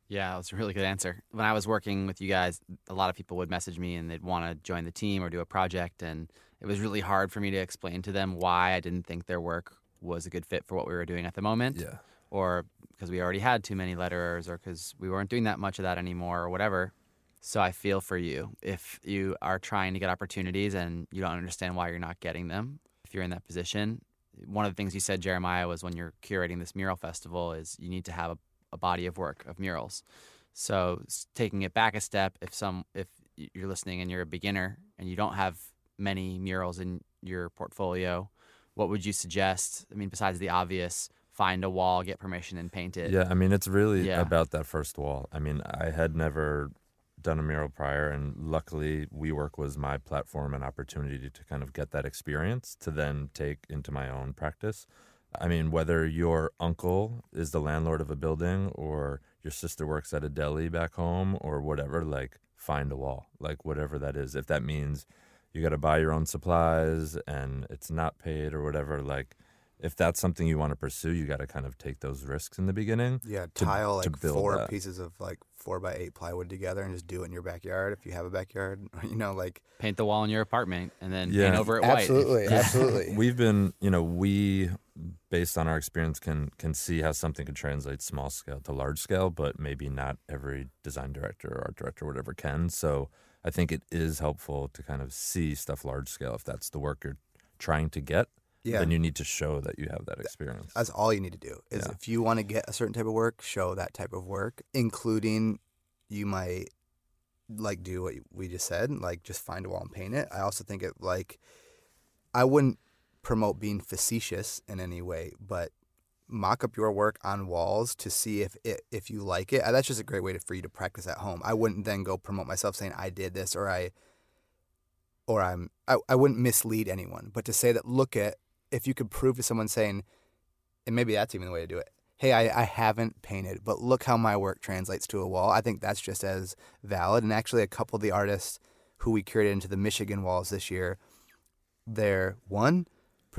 Yeah, that's a really good answer. When I was working with you guys, a lot of people would message me and they'd want to join the team or do a project and – it was really hard for me to explain to them why I didn't think their work was a good fit for what we were doing at the moment.
Yeah.
Or because we already had too many letterers or cuz we weren't doing that much of that anymore or whatever. So I feel for you if you are trying to get opportunities and you don't understand why you're not getting them. If you're in that position, one of the things you said Jeremiah was when you're curating this mural festival is you need to have a, a body of work of murals. So taking it back a step if some if you're listening and you're a beginner and you don't have many murals in your portfolio, what would you suggest? I mean, besides the obvious, find a wall, get permission and paint it.
Yeah, I mean, it's really
yeah.
about that first wall. I mean, I had never done a mural prior and luckily WeWork was my platform and opportunity to kind of get that experience to then take into my own practice. I mean, whether your uncle is the landlord of a building or your sister works at a deli back home or whatever, like find a wall, like whatever that is. If that means you got to buy your own supplies and it's not paid or whatever like if that's something you want to pursue you got to kind of take those risks in the beginning
yeah
to,
tile
to
like four
that.
pieces of like 4 by 8 plywood together and just do it in your backyard if you have a backyard you know like
paint the wall in your apartment and then
yeah.
paint over it white
absolutely
yeah.
absolutely
we've been you know we based on our experience can can see how something could translate small scale to large scale but maybe not every design director or art director or whatever can so I think it is helpful to kind of see stuff large scale if that's the work you're trying to get.
Yeah.
Then you need to show that you have that experience.
That's all you need to do. Is
yeah.
if you want to get a certain type of work, show that type of work, including you might like do what we just said, like just find a wall and paint it. I also think it like I wouldn't promote being facetious in any way, but mock up your work on walls to see if it, if you like it. That's just a great way to, for you to practice at home. I wouldn't then go promote myself saying I did this or I or I'm I, I wouldn't mislead anyone, but to say that look at if you could prove to someone saying and maybe that's even the way to do it. Hey, I I haven't painted, but look how my work translates to a wall. I think that's just as valid and actually a couple of the artists who we curated into the Michigan walls this year, they're one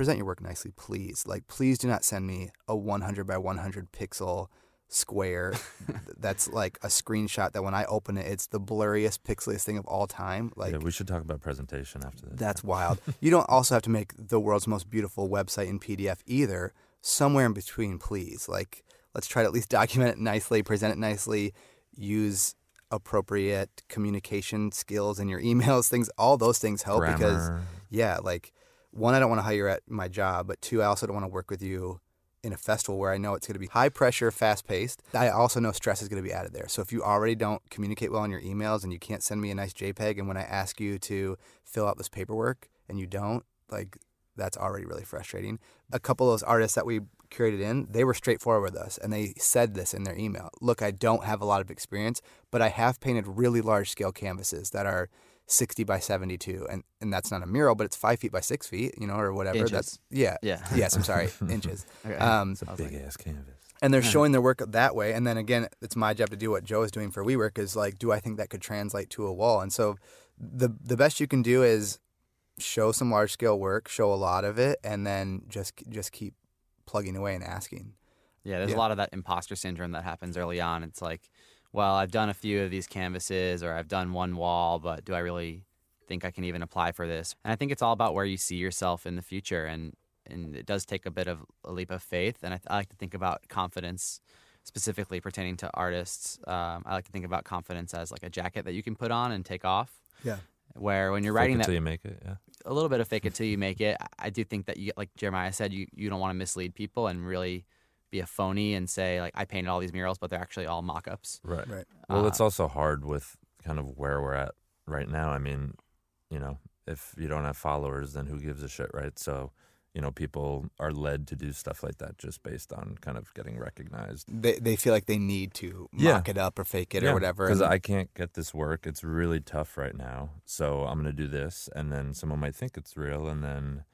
present your work nicely, please. Like, please do not send me a 100 by 100 pixel square that's like a screenshot that when I open it, it's the blurriest, pixeliest thing of all time. Like,
yeah, we should talk about presentation after this.
That's wild. you don't also have to make the world's most beautiful website in PDF either. Somewhere in between, please. Like, let's try to at least document it nicely, present it nicely, use appropriate communication skills in your emails, things, all those things help
Grammar.
because, yeah, like, one, I don't want to hire at my job, but two, I also don't want to work with you in a festival where I know it's going to be high pressure, fast paced. I also know stress is going to be added there. So if you already don't communicate well in your emails and you can't send me a nice JPEG and when I ask you to fill out this paperwork and you don't, like that's already really frustrating. A couple of those artists that we curated in, they were straightforward with us and they said this in their email. Look, I don't have a lot of experience, but I have painted really large scale canvases that are 60 by 72 and and that's not a mural but it's 5 feet by 6 feet you know or whatever
inches.
that's yeah.
Yeah.
Yes i'm sorry inches.
Okay.
um
it's a big
like,
ass canvas.
and they're showing their work that way and then again it's my job to do what joe is doing for WeWork is like do i think that could translate to a wall? And so the the best you can do is show some large scale work show a lot of it and then just just keep plugging away and asking.
Yeah there's
yeah.
a lot of that imposter syndrome that happens early on. It's like well, I've done a few of these canvases or I've done one wall, but do I really think I can even apply for this? And I think it's all about where you see yourself in the future and and it does take a bit of a leap of faith and I, I like to think about confidence specifically pertaining to artists. Um I like to think about confidence as like a jacket that you can put on and take off.
Yeah.
Where when you're
fake
writing
it
that
till you make it, yeah.
A little bit of fake it till you make it. I, I do think that you like Jeremiah said you you don't want to mislead people and really be a phony and say like I painted all these murals, but they're actually all mock-ups.
Right.
Right.
Well,
uh,
it's also hard with kind of where we're at right now. I mean, you know, if you don't have followers, then who gives a shit, right? So, you know, people are led to do stuff like that just based on kind of getting recognized.
They they feel like they need to mock yeah. it up or fake it yeah. or whatever. Cuz
I can't get this work. It's really tough right now. So, I'm going to do this and then someone might think it's real and then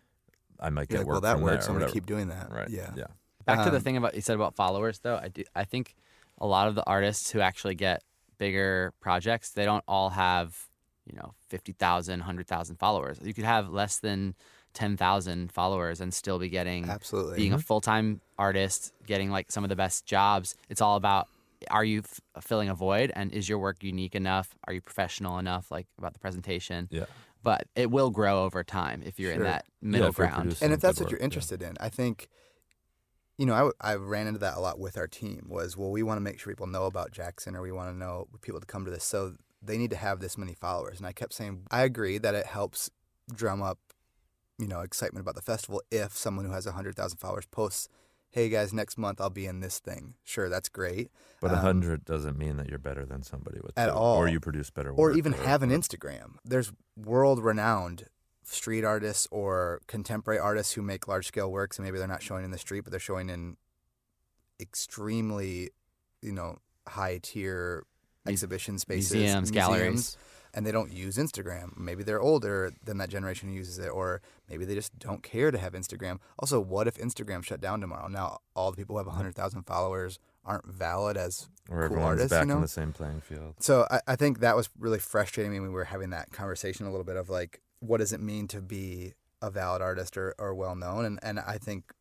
I might
You're
get
like,
work well,
that
from
works,
there.
So
I'm
going to keep doing that.
Right.
Yeah.
Yeah.
Back to the thing about you said about followers though. I do I think a lot of the artists who actually get bigger projects, they don't all have, you know, 50,000, 100,000 followers. You could have less than 10,000 followers and still be getting
Absolutely.
being mm -hmm. a full-time artist, getting like some of the best jobs. It's all about are you filling a void and is your work unique enough? Are you professional enough like about the presentation?
Yeah.
But it will grow over time if you're
sure.
in that middle
yeah,
ground.
And if that's what you're
interested yeah.
in, I think you know, I, I ran into that a lot with our team was, well, we want to make sure people know about Jackson or we want to know people to come to this. So they need to have this many followers. And I kept saying, I agree that it helps drum up, you know, excitement about the festival if someone who has 100,000 followers posts, hey guys, next month I'll be in this thing. Sure, that's great.
But a
um,
100 doesn't mean that you're better than somebody with
at
two,
all.
Or you produce better work.
Or even or, have an Instagram. There's world renowned street artists or contemporary artists who make large scale works and maybe they're not showing in the street but they're showing in extremely you know high tier exhibition spaces
museums, museums galleries
and they don't use Instagram maybe they're older than that generation who uses it or maybe they just don't care to have Instagram also what if Instagram shut down tomorrow now all the people who have 100,000 followers aren't valid as
or
cool
everyone's
artists,
back
you know?
on the same playing field.
So I I think that was really frustrating me when we were having that conversation a little bit of like what does it mean to be a valid artist or, or well known? And and I think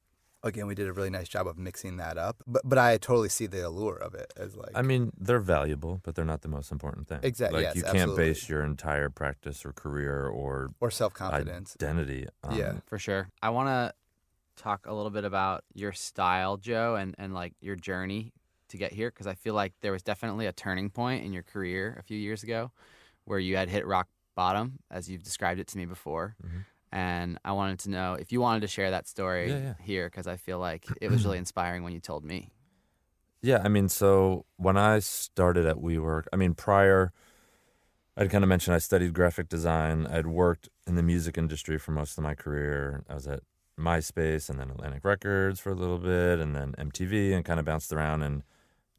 again we did a really nice job of mixing that up but but I totally see the allure of it as like
I mean they're valuable but they're not the most important thing.
Exactly
like
yes,
you can't
absolutely.
base your entire practice or career or
or self-confidence.
identity on
yeah.
For sure. I want to talk a little bit about your style Joe and and like your journey to get here because I feel like there was definitely a turning point in your career a few years ago where you had hit rock bottom, as you've described it to me before.
Mm -hmm.
And I wanted to know if you wanted to share that story
yeah, yeah.
here because I feel like it was really inspiring when you told me.
Yeah, I mean, so when I started at WeWork, I mean, prior I'd kind of mentioned I studied graphic design. I'd worked in the music industry for most of my career. I was at MySpace and then Atlantic Records for a little bit and then MTV and kind of bounced around and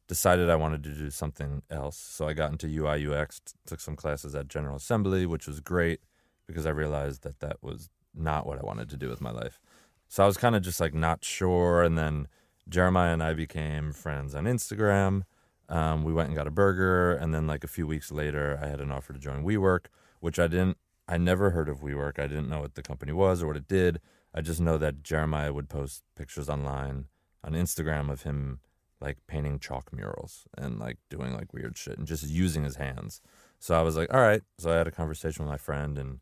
decided I wanted to do something else. So I got into UI UX, took some classes at General Assembly, which was great because I realized that that was not what I wanted to do with my life. So I was kind of just like not sure and then Jeremiah and I became friends on Instagram. Um we went and got a burger and then like a few weeks later I had an offer to join WeWork, which I didn't I never heard of WeWork. I didn't know what the company was or what it did. I just know that Jeremiah would post pictures online on Instagram of him like painting chalk murals and like doing like weird shit and just using his hands. So I was like, all right. So I had a conversation with my friend and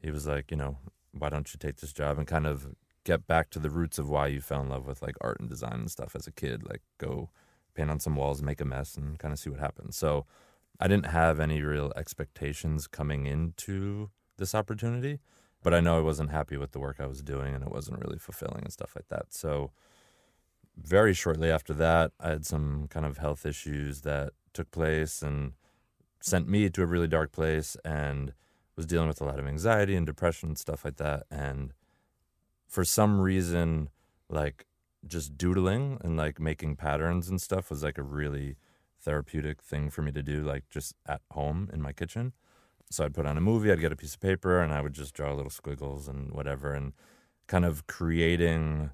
he was like, you know, why don't you take this job and kind of get back to the roots of why you fell in love with like art and design and stuff as a kid, like go paint on some walls, make a mess and kind of see what happens. So I didn't have any real expectations coming into this opportunity, but I know I wasn't happy with the work I was doing and it wasn't really fulfilling and stuff like that. So very shortly after that, I had some kind of health issues that took place and sent me to a really dark place and was dealing with a lot of anxiety and depression and stuff like that and for some reason like just doodling and like making patterns and stuff was like a really therapeutic thing for me to do like just at home in my kitchen. So I'd put on a movie, I'd get a piece of paper and I would just draw little squiggles and whatever and kind of creating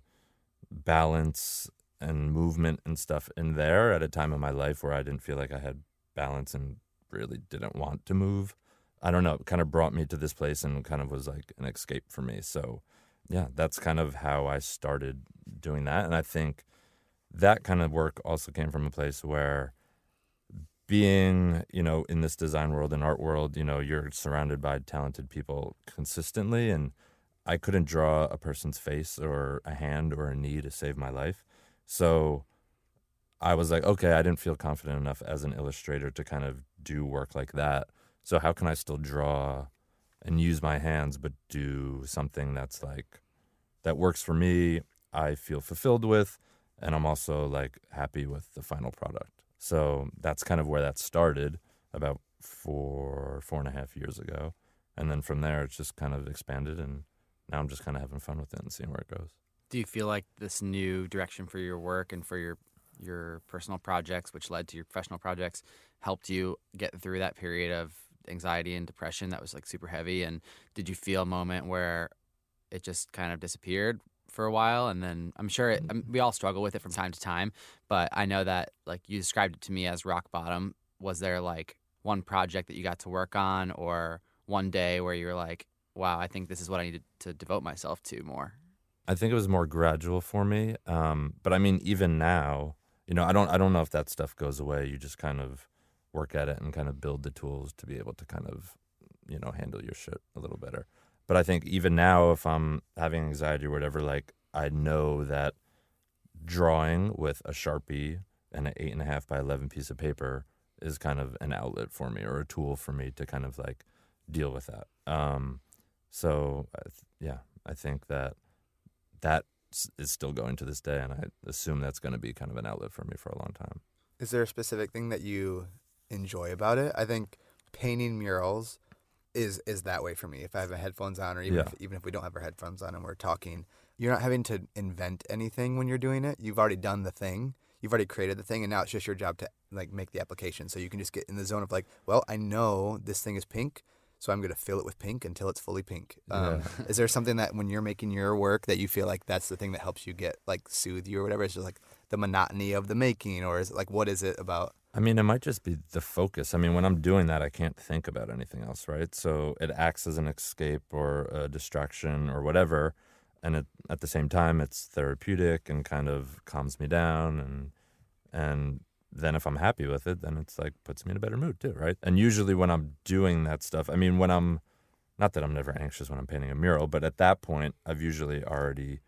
balance and movement and stuff in there at a time in my life where I didn't feel like I had balance and really didn't want to move. I don't know, it kind of brought me to this place and kind of was like an escape for me. So yeah, that's kind of how I started doing that and I think that kind of work also came from a place where being, you know, in this design world and art world, you know, you're surrounded by talented people consistently and I couldn't draw a person's face or a hand or a knee to save my life. So I was like, okay, I didn't feel confident enough as an illustrator to kind of do work like that. So how can I still draw and use my hands but do something that's like that works for me, I feel fulfilled with and I'm also like happy with the final product. So that's kind of where that started about four four and a half years ago. And then from there it's just kind of expanded and now I'm just kind of having fun with it and seeing where it goes
do you feel like this new direction for your work and for your your personal projects which led to your professional projects helped you get through that period of anxiety and depression that was like super heavy? And did you feel a moment where it just kind of disappeared for a while? And then I'm sure it, I mean, we all struggle with it from time to time but I know that like you described it to me as rock bottom. Was there like one project that you got to work on or one day where you were like wow I think this is what I need to, to devote myself to more?
I think it was more gradual for me. Um, but I mean, even now, you know, I don't, I don't know if that stuff goes away. You just kind of work at it and kind of build the tools to be able to kind of, you know, handle your shit a little better. But I think even now, if I'm having anxiety or whatever, like I know that drawing with a Sharpie and an 8 and a half by 11 piece of paper is kind of an outlet for me or a tool for me to kind of like deal with that. Um, so yeah, I think that that is still going to this day and I assume that's going to be kind of an outlet for me for a long time.
Is there a specific thing that you enjoy about it? I think painting murals is is that way for me. If I have my headphones on or even yeah. if, even if we don't have our headphones on and we're talking, you're not having to invent anything when you're doing it. You've already done the thing. You've already created the thing and now it's just your job to like make the application. So you can just get in the zone of like, well, I know this thing is pink so I'm going to fill it with pink until it's fully pink. Um, yeah. is there something that when you're making your work that you feel like that's the thing that helps you get like soothe you or whatever? It's just like the monotony of the making or is it like what is it about?
I mean, it might just be the focus. I mean, when I'm doing that, I can't think about anything else, right? So it acts as an escape or a distraction or whatever. And it, at the same time, it's therapeutic and kind of calms me down and and then if I'm happy with it, then it's like puts me in a better mood too, right? And usually when I'm doing that stuff, I mean when I'm not that I'm never anxious when I'm painting a mural, but at that point I've usually already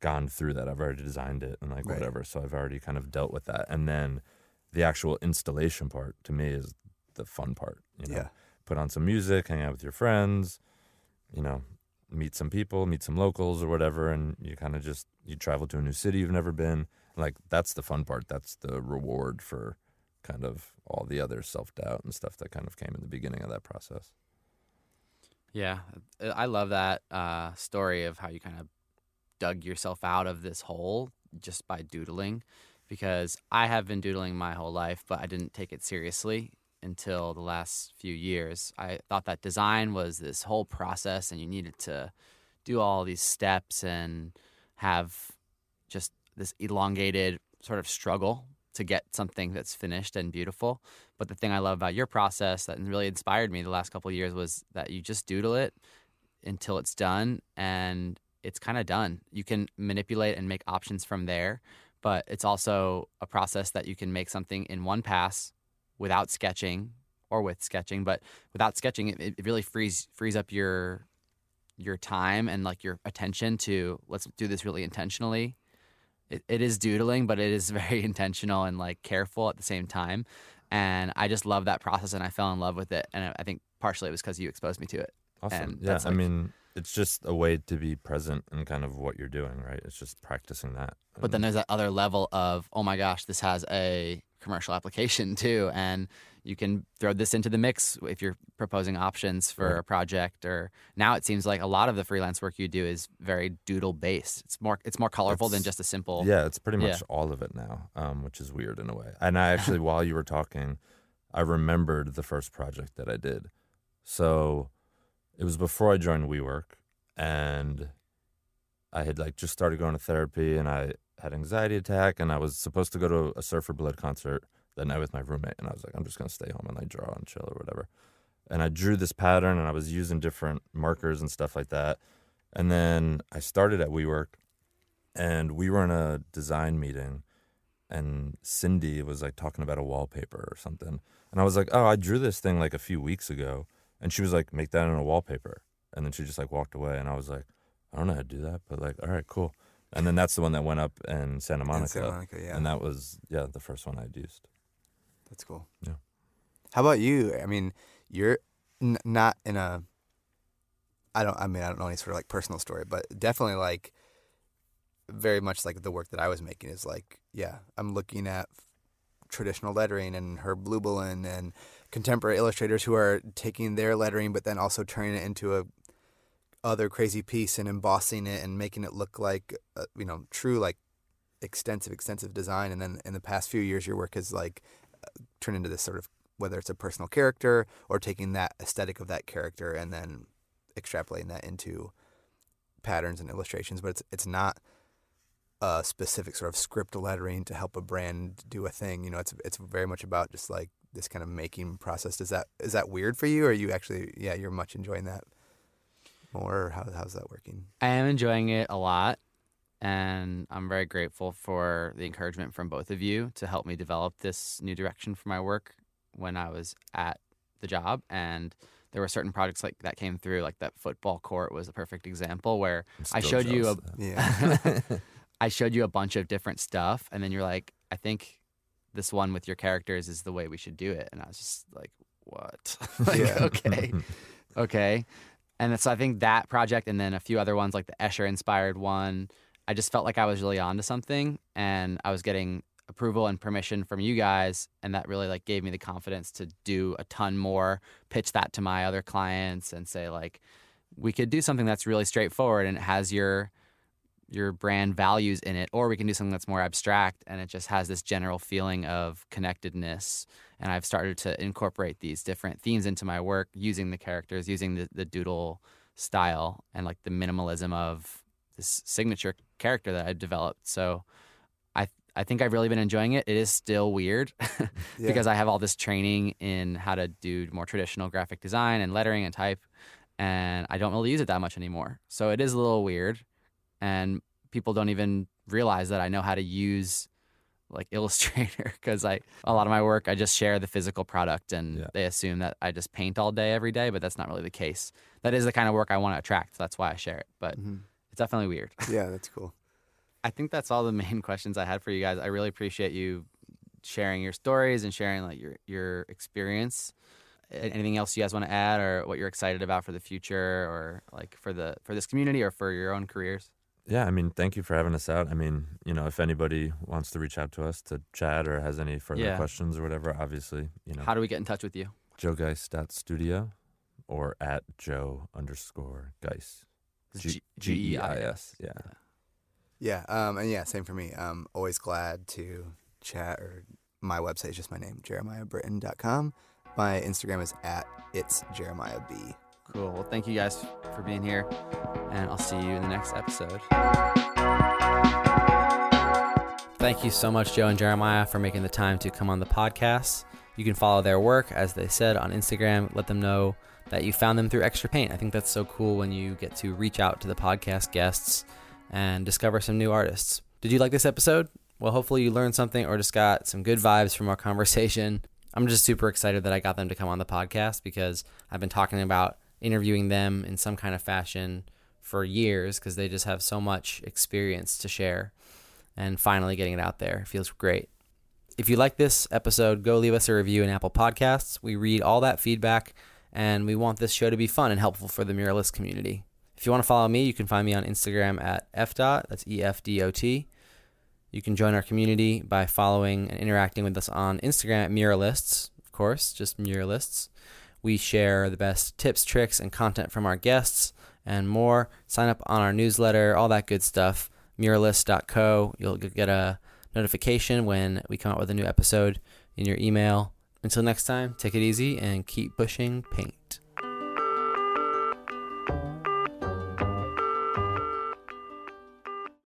gone through that. I've already designed it and like right. whatever, so I've already kind of dealt with that. And then the actual installation part to me is the fun part, you know. Yeah. Put on some music, hang out with your friends, you know, meet some people, meet some locals or whatever and you kind of just you travel to a new city you've never been like that's the fun part. That's the reward for kind of all the other self-doubt and stuff that kind of came in the beginning of that process.
Yeah i love that uh story of how you kind of dug yourself out of this hole just by doodling because i have been doodling my whole life but i didn't take it seriously until the last few years. I thought that design was this whole process and you needed to do all these steps and have just this elongated sort of struggle to get something that's finished and beautiful. But the thing I love about your process that really inspired me the last couple of years was that you just doodle it until it's done and it's kind of done. You can manipulate and make options from there, but it's also a process that you can make something in one pass without sketching or with sketching, but without sketching it, it really frees frees up your your time and like your attention to let's do this really intentionally it, it is doodling, but it is very intentional and like careful at the same time. And I just love that process and I fell in love with it. And I, think partially it was cuz you exposed me to it.
Awesome. And yeah. Like, I mean, it's just a way to be present in kind of what you're doing, right? It's just practicing that.
But then there's that other level of, oh my gosh, this has a commercial application too. And you can throw this into the mix if you're proposing options for right. a project or now it seems like a lot of the freelance work you do is very doodle based. It's more it's more colorful it's, than just a simple
Yeah, it's pretty much yeah. all of it now, um which is weird in a way. And I actually while you were talking, I remembered the first project that I did. So it was before I joined WeWork and I had like just started going to therapy and I had anxiety attack and I was supposed to go to a Surfer Blood concert that night with my roommate and I was like, I'm just going to stay home and like draw and chill or whatever. And I drew this pattern and I was using different markers and stuff like that. And then I started at WeWork and we were in a design meeting and Cindy was like talking about a wallpaper or something. And I was like, "Oh, I drew this thing like a few weeks ago." And she was like, "Make that in a wallpaper." And then she just like walked away and I was like, "I don't know how to do that, but like, all right, cool." And then that's the one that went up in Santa Monica.
In Santa Monica, yeah.
And that was yeah, the first one I'd used.
That's cool.
Yeah.
How about you? I mean, you're not in a I don't I mean, I don't know any sort of like personal story, but definitely like very much like the work that I was making is like, yeah, I'm looking at traditional lettering and Herb Lublin and contemporary illustrators who are taking their lettering but then also turning it into a other crazy piece and embossing it and making it look like uh, you know true like extensive extensive design and then in the past few years your work has like turn into this sort of whether it's a personal character or taking that aesthetic of that character and then extrapolating that into patterns and illustrations, but it's it's not a specific sort of script lettering to help a brand do a thing. You know, it's it's very much about just like this kind of making process. Is that is that weird for you or are you actually yeah, you're much enjoying that more? How how's that working?
I am enjoying it a lot and I'm very grateful for the encouragement from both of you to help me develop this new direction for my work when I was at the job. And there were certain projects like that came through like that football court was a perfect example where I showed you a
yeah.
I showed you a bunch of different stuff and then you're like I think this one with your characters is the way we should do it. And I was just like what? Like
yeah.
okay. Okay. And so I think that project and then a few other ones like the Escher inspired one I just felt like I was really onto something and I was getting approval and permission from you guys and that really like gave me the confidence to do a ton more, pitch that to my other clients and say like we could do something that's really straightforward and it has your your brand values in it or we can do something that's more abstract and it just has this general feeling of connectedness. And I've started to incorporate these different themes into my work using the characters using the the doodle style and like the minimalism of this signature character that I've developed. So I I think I've really been enjoying it. It is still weird because yeah. I have all this training in how to do more traditional graphic design and lettering and type and I don't really use it that much anymore. So it is a little weird and people don't even realize that I know how to use like illustrator because I a lot of my work I just share the physical product and
yeah.
they assume that I just paint all day every day but that's not really the case. That is the kind of work I want to attract. So that's why I share it. But
mm -hmm
it's definitely weird.
yeah, that's cool.
I think that's all the main questions I had for you guys. I really appreciate you sharing your stories and sharing like your your experience. Anything else you guys want to add or what you're excited about for the future or like for the for this community or for your own careers?
Yeah, I mean, thank you for having us out. I mean, you know, if anybody wants to reach out to us to chat or has any further
yeah.
questions or whatever, obviously, you know.
How do we get in touch with you?
joegeist.studio or at joe underscore
geist.
G
E
I S. Yeah.
Yeah. Um, and yeah, same for me. Um, always glad to chat or my website is just my name, jeremiahbritton.com. My Instagram is at it's Jeremiah B.
Cool. Well, thank you guys for being here and I'll see you in the next episode. Thank you so much Joe and Jeremiah for making the time to come on the podcast. You can follow their work as they said on Instagram. Let them know that you found them through Extra Paint. I think that's so cool when you get to reach out to the podcast guests and discover some new artists. Did you like this episode? Well, hopefully you learned something or just got some good vibes from our conversation. I'm just super excited that I got them to come on the podcast because I've been talking about interviewing them in some kind of fashion for years because they just have so much experience to share and finally getting it out there feels great. If you like this episode, go leave us a review in Apple Podcasts. We read all that feedback and we want this show to be fun and helpful for the muralist community. If you want to follow me, you can find me on Instagram at fdot, that's E-F-D-O-T. You can join our community by following and interacting with us on Instagram at muralists, of course, just muralists. We share the best tips, tricks, and content from our guests and more. Sign up on our newsletter, all that good stuff, muralist.co. You'll get a notification when we come out with a new episode in your email. Until next time, take it easy and keep pushing paint.